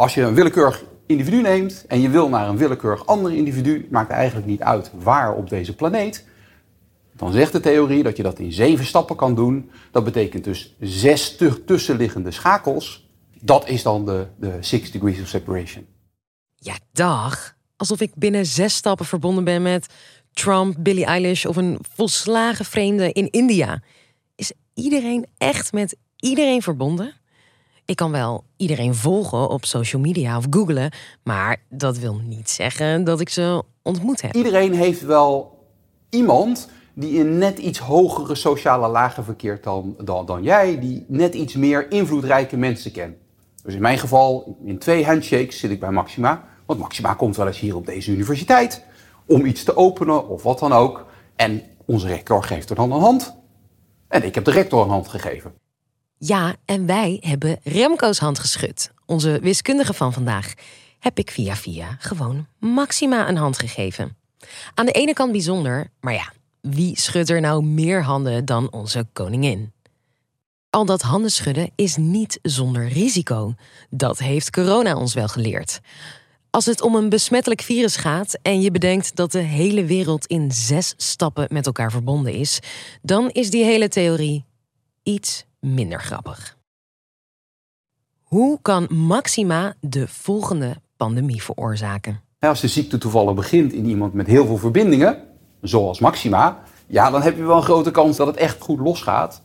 Als je een willekeurig individu neemt en je wil naar een willekeurig ander individu, maakt eigenlijk niet uit waar op deze planeet. Dan zegt de theorie dat je dat in zeven stappen kan doen. Dat betekent dus zes tussenliggende schakels. Dat is dan de, de six degrees of separation. Ja, dag. Alsof ik binnen zes stappen verbonden ben met Trump, Billie Eilish of een volslagen vreemde in India. Is iedereen echt met iedereen verbonden? Ik kan wel iedereen volgen op social media of googlen, maar dat wil niet zeggen dat ik ze ontmoet heb. Iedereen heeft wel iemand die in net iets hogere sociale lagen verkeert dan, dan, dan jij, die net iets meer invloedrijke mensen kent. Dus in mijn geval, in twee handshakes zit ik bij Maxima. Want Maxima komt wel eens hier op deze universiteit om iets te openen of wat dan ook. En onze rector geeft er dan een hand. En ik heb de rector een hand gegeven. Ja, en wij hebben Remco's hand geschud. Onze wiskundige van vandaag. Heb ik via via gewoon Maxima een hand gegeven. Aan de ene kant bijzonder, maar ja, wie schudt er nou meer handen dan onze koningin? Al dat handen schudden is niet zonder risico. Dat heeft corona ons wel geleerd. Als het om een besmettelijk virus gaat en je bedenkt dat de hele wereld in zes stappen met elkaar verbonden is, dan is die hele theorie iets minder grappig. Hoe kan Maxima de volgende pandemie veroorzaken? Als de ziekte toevallig begint in iemand met heel veel verbindingen, zoals Maxima, ja, dan heb je wel een grote kans dat het echt goed losgaat.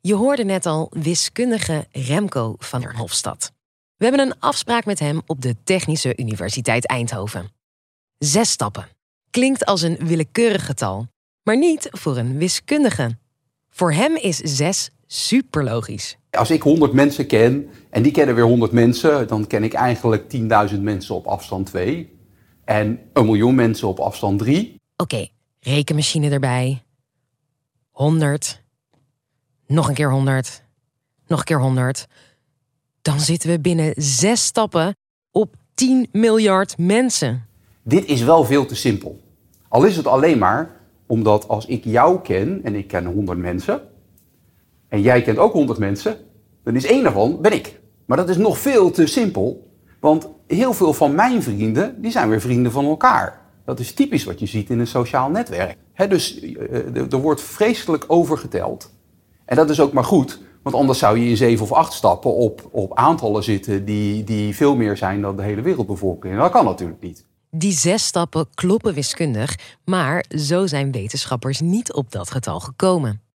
Je hoorde net al wiskundige Remco van der Hofstad. We hebben een afspraak met hem op de Technische Universiteit Eindhoven. Zes stappen. Klinkt als een willekeurig getal, maar niet voor een wiskundige. Voor hem is zes super logisch. Als ik 100 mensen ken en die kennen weer 100 mensen, dan ken ik eigenlijk 10.000 mensen op afstand 2 en een miljoen mensen op afstand 3. Oké, rekenmachine erbij. 100. Nog een keer 100. Nog een keer 100. Dan zitten we binnen zes stappen op 10 miljard mensen. Dit is wel veel te simpel. Al is het alleen maar omdat als ik jou ken en ik ken 100 mensen en jij kent ook 100 mensen, dan is één daarvan ben ik. Maar dat is nog veel te simpel, want heel veel van mijn vrienden die zijn weer vrienden van elkaar. Dat is typisch wat je ziet in een sociaal netwerk. dus eh, er wordt vreselijk overgeteld. En dat is ook maar goed, want anders zou je in zeven of acht stappen op, op aantallen zitten die, die veel meer zijn dan de hele wereldbevolking. En dat kan natuurlijk niet. Die zes stappen kloppen wiskundig, maar zo zijn wetenschappers niet op dat getal gekomen.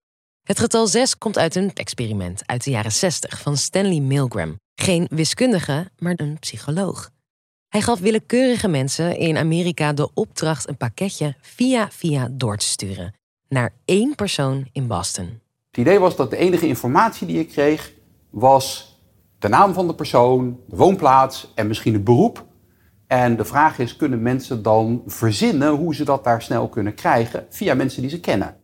Het getal 6 komt uit een experiment uit de jaren 60 van Stanley Milgram. Geen wiskundige, maar een psycholoog. Hij gaf willekeurige mensen in Amerika de opdracht een pakketje via via door te sturen naar één persoon in Boston. Het idee was dat de enige informatie die ik kreeg was de naam van de persoon, de woonplaats en misschien het beroep. En de vraag is, kunnen mensen dan verzinnen hoe ze dat daar snel kunnen krijgen via mensen die ze kennen?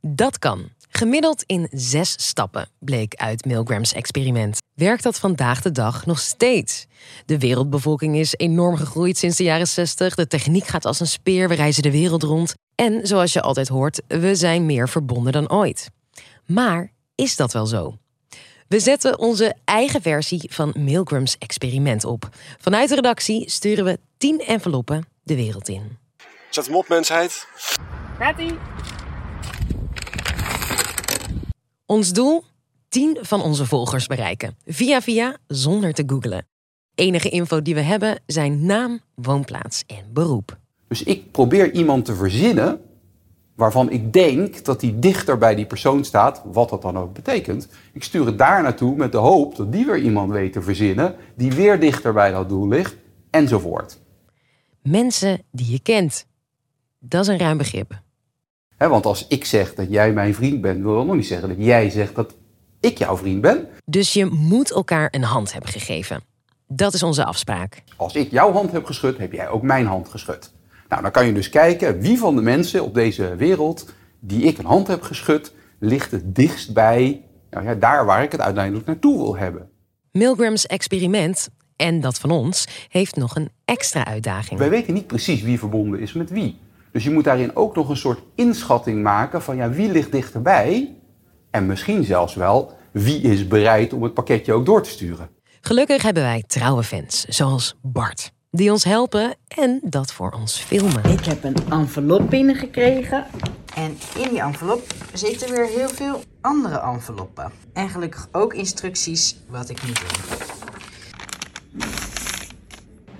Dat kan. Gemiddeld in zes stappen, bleek uit Milgrams experiment. Werkt dat vandaag de dag nog steeds? De wereldbevolking is enorm gegroeid sinds de jaren 60. De techniek gaat als een speer, we reizen de wereld rond. En zoals je altijd hoort, we zijn meer verbonden dan ooit. Maar is dat wel zo? We zetten onze eigen versie van Milgrams experiment op. Vanuit de redactie sturen we 10 enveloppen de wereld in. Zet hem op, mensheid. Patty. Ons doel? 10 van onze volgers bereiken. Via via, zonder te googlen. Enige info die we hebben zijn naam, woonplaats en beroep. Dus ik probeer iemand te verzinnen waarvan ik denk dat die dichter bij die persoon staat, wat dat dan ook betekent. Ik stuur het daar naartoe met de hoop dat die weer iemand weet te verzinnen, die weer dichter bij dat doel ligt, enzovoort. Mensen die je kent. Dat is een ruim begrip. Want als ik zeg dat jij mijn vriend bent, wil dat nog niet zeggen dat jij zegt dat ik jouw vriend ben. Dus je moet elkaar een hand hebben gegeven. Dat is onze afspraak. Als ik jouw hand heb geschud, heb jij ook mijn hand geschud. Nou, dan kan je dus kijken wie van de mensen op deze wereld die ik een hand heb geschud, ligt het dichtst bij nou ja, daar waar ik het uiteindelijk naartoe wil hebben. Milgrams experiment, en dat van ons, heeft nog een extra uitdaging. Wij weten niet precies wie verbonden is met wie. Dus je moet daarin ook nog een soort inschatting maken van ja, wie ligt dichterbij en misschien zelfs wel wie is bereid om het pakketje ook door te sturen. Gelukkig hebben wij trouwe fans, zoals Bart, die ons helpen en dat voor ons filmen. Ik heb een envelop binnengekregen. En in die envelop zitten weer heel veel andere enveloppen. En gelukkig ook instructies wat ik moet doen.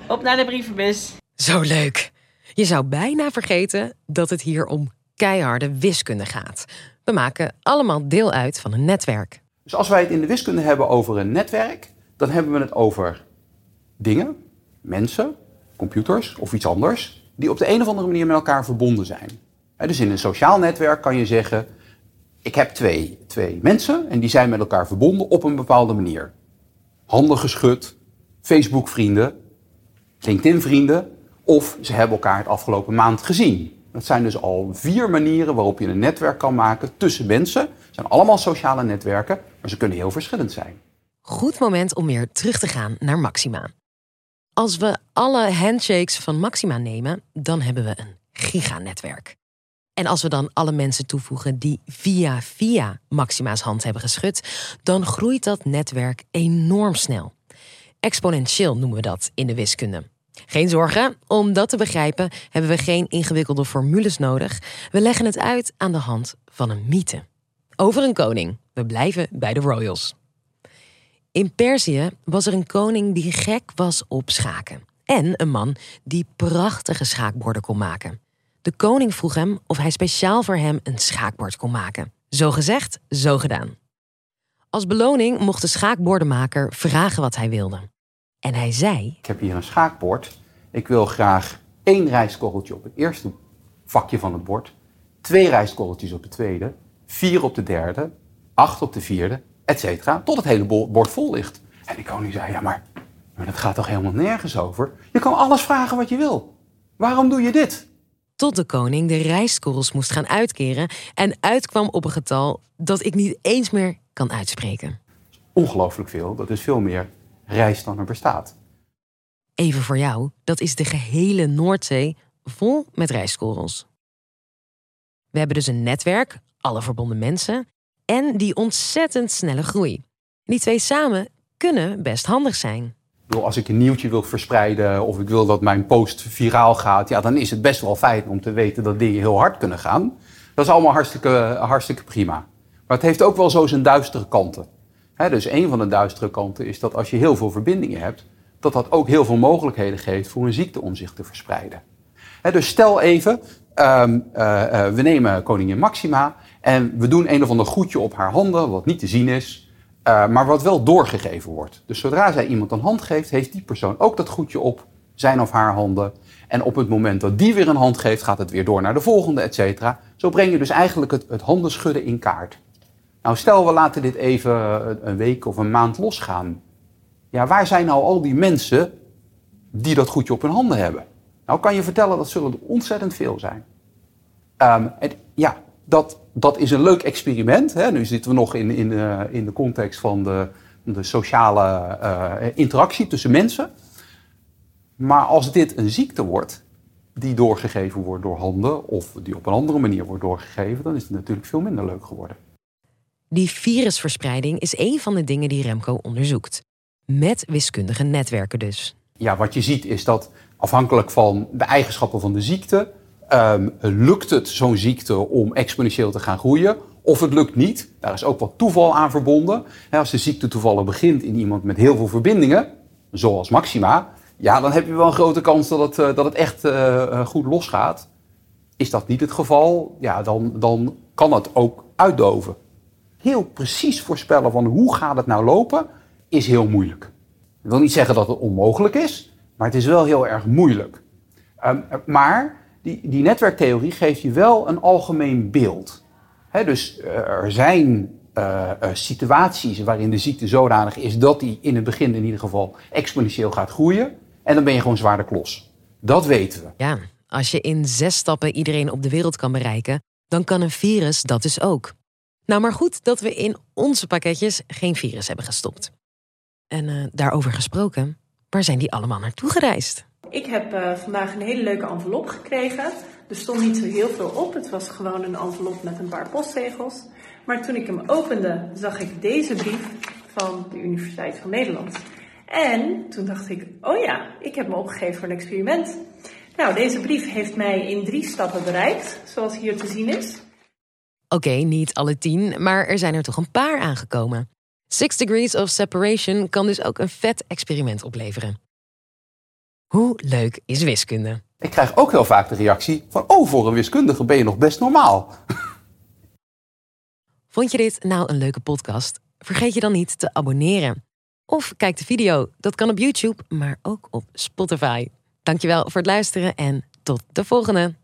Op naar de brievenbus. Zo leuk! Je zou bijna vergeten dat het hier om keiharde wiskunde gaat. We maken allemaal deel uit van een netwerk. Dus als wij het in de wiskunde hebben over een netwerk, dan hebben we het over dingen, mensen, computers of iets anders, die op de een of andere manier met elkaar verbonden zijn. Dus in een sociaal netwerk kan je zeggen, ik heb twee, twee mensen en die zijn met elkaar verbonden op een bepaalde manier. Handen geschud, Facebook-vrienden, LinkedIn-vrienden of ze hebben elkaar het afgelopen maand gezien. Dat zijn dus al vier manieren waarop je een netwerk kan maken tussen mensen. Het zijn allemaal sociale netwerken, maar ze kunnen heel verschillend zijn. Goed moment om weer terug te gaan naar Maxima. Als we alle handshakes van Maxima nemen, dan hebben we een giganetwerk. En als we dan alle mensen toevoegen die via via Maxima's hand hebben geschud, dan groeit dat netwerk enorm snel. Exponentieel noemen we dat in de wiskunde. Geen zorgen, om dat te begrijpen hebben we geen ingewikkelde formules nodig. We leggen het uit aan de hand van een mythe. Over een koning. We blijven bij de royals. In Perzië was er een koning die gek was op schaken. En een man die prachtige schaakborden kon maken. De koning vroeg hem of hij speciaal voor hem een schaakbord kon maken. Zo gezegd, zo gedaan. Als beloning mocht de schaakbordenmaker vragen wat hij wilde. En hij zei: Ik heb hier een schaakbord. Ik wil graag één rijstkorreltje op het eerste vakje van het bord, twee rijstkorreltjes op het tweede, vier op de derde, acht op de vierde, et cetera, tot het hele bo- bord vol ligt. En die koning zei, ja maar, maar dat gaat toch helemaal nergens over? Je kan alles vragen wat je wil. Waarom doe je dit? Tot de koning de rijstkorrels moest gaan uitkeren en uitkwam op een getal dat ik niet eens meer kan uitspreken. Ongelooflijk veel, dat is veel meer rijst dan er bestaat. Even voor jou, dat is de gehele Noordzee vol met rijstkorrels. We hebben dus een netwerk, alle verbonden mensen, en die ontzettend snelle groei. Die twee samen kunnen best handig zijn. Als ik een nieuwtje wil verspreiden of ik wil dat mijn post viraal gaat, ja, dan is het best wel fijn om te weten dat dingen heel hard kunnen gaan. Dat is allemaal hartstikke, hartstikke prima. Maar het heeft ook wel zo zijn duistere kanten. Dus een van de duistere kanten is dat als je heel veel verbindingen hebt, dat dat ook heel veel mogelijkheden geeft voor een ziekte om zich te verspreiden. Dus stel even, ehm, eh, eh, we nemen koningin Maxima en we doen een of ander goedje op haar handen, wat niet te zien is, eh, maar wat wel doorgegeven wordt. Dus zodra zij iemand een hand geeft, heeft die persoon ook dat goedje op zijn of haar handen. En op het moment dat die weer een hand geeft, gaat het weer door naar de volgende, et cetera. Zo breng je dus eigenlijk het, het handenschudden in kaart. Nou, stel we laten dit even een- een week of een maand losgaan. Ja, waar zijn nou al die mensen die dat goedje op hun handen hebben? Nou, kan je vertellen, dat zullen er ontzettend veel zijn. Ehm, en ja, dat, dat is een leuk experiment. Hè. Nu zitten we nog in, in, eh, in de context van de, de sociale eh, interactie tussen mensen. Maar als dit een ziekte wordt, die doorgegeven wordt door handen, of die op een andere manier wordt doorgegeven, dan is het natuurlijk veel minder leuk geworden. Die virusverspreiding is een van de dingen die Remco onderzoekt. Met wiskundige netwerken dus. ja, wat je ziet is dat afhankelijk van de eigenschappen van de ziekte, ehm, lukt het zo'n ziekte om exponentieel te gaan groeien. Of het lukt niet. Daar is ook wat toeval aan verbonden. Als de ziekte toevallig begint in iemand met heel veel verbindingen, zoals Maxima, ja, dan heb je wel een grote kans dat het, eh, dat het echt eh, eh, goed losgaat. Is dat niet het geval, ja, dan, dan kan het ook uitdoven. Heel precies voorspellen van hoe gaat het nou lopen, is heel moeilijk. Ik wil niet zeggen dat het onmogelijk is, maar het is wel heel erg moeilijk. Ehm, maar die, die netwerktheorie geeft je wel een algemeen beeld. Dus eh, er zijn eh, eh, situaties waarin de ziekte zodanig is dat die in het begin in ieder geval exponentieel gaat groeien. En dan ben je gewoon zwaar de klos. Dat weten we. Ja, als je in zes stappen iedereen op de wereld kan bereiken, dan kan een virus dat dus ook. Nou, maar goed dat we in onze pakketjes geen virus hebben gestopt. En eh, daarover gesproken, waar zijn die allemaal naartoe gereisd? Ik heb eh, vandaag een hele leuke envelop gekregen. Er stond niet zo heel veel op. Het was gewoon een envelop met een paar postzegels. Maar toen ik hem opende, zag ik deze brief van de Universiteit van Nederland. En toen dacht ik, oh ja, ik heb me opgegeven voor een experiment. Nou, deze brief heeft mij in drie stappen bereikt, zoals hier te zien is. Oké, niet alle tien, maar er zijn er toch een paar aangekomen. Six Degrees of Separation kan dus ook een vet experiment opleveren. Hoe leuk is wiskunde? Ik krijg ook heel vaak de reactie van, oh, voor een wiskundige ben je nog best normaal. Vond je dit nou een leuke podcast? Vergeet je dan niet te abonneren. Of kijk de video, dat kan op YouTube, maar ook op Spotify. Dankjewel voor het luisteren en tot de volgende.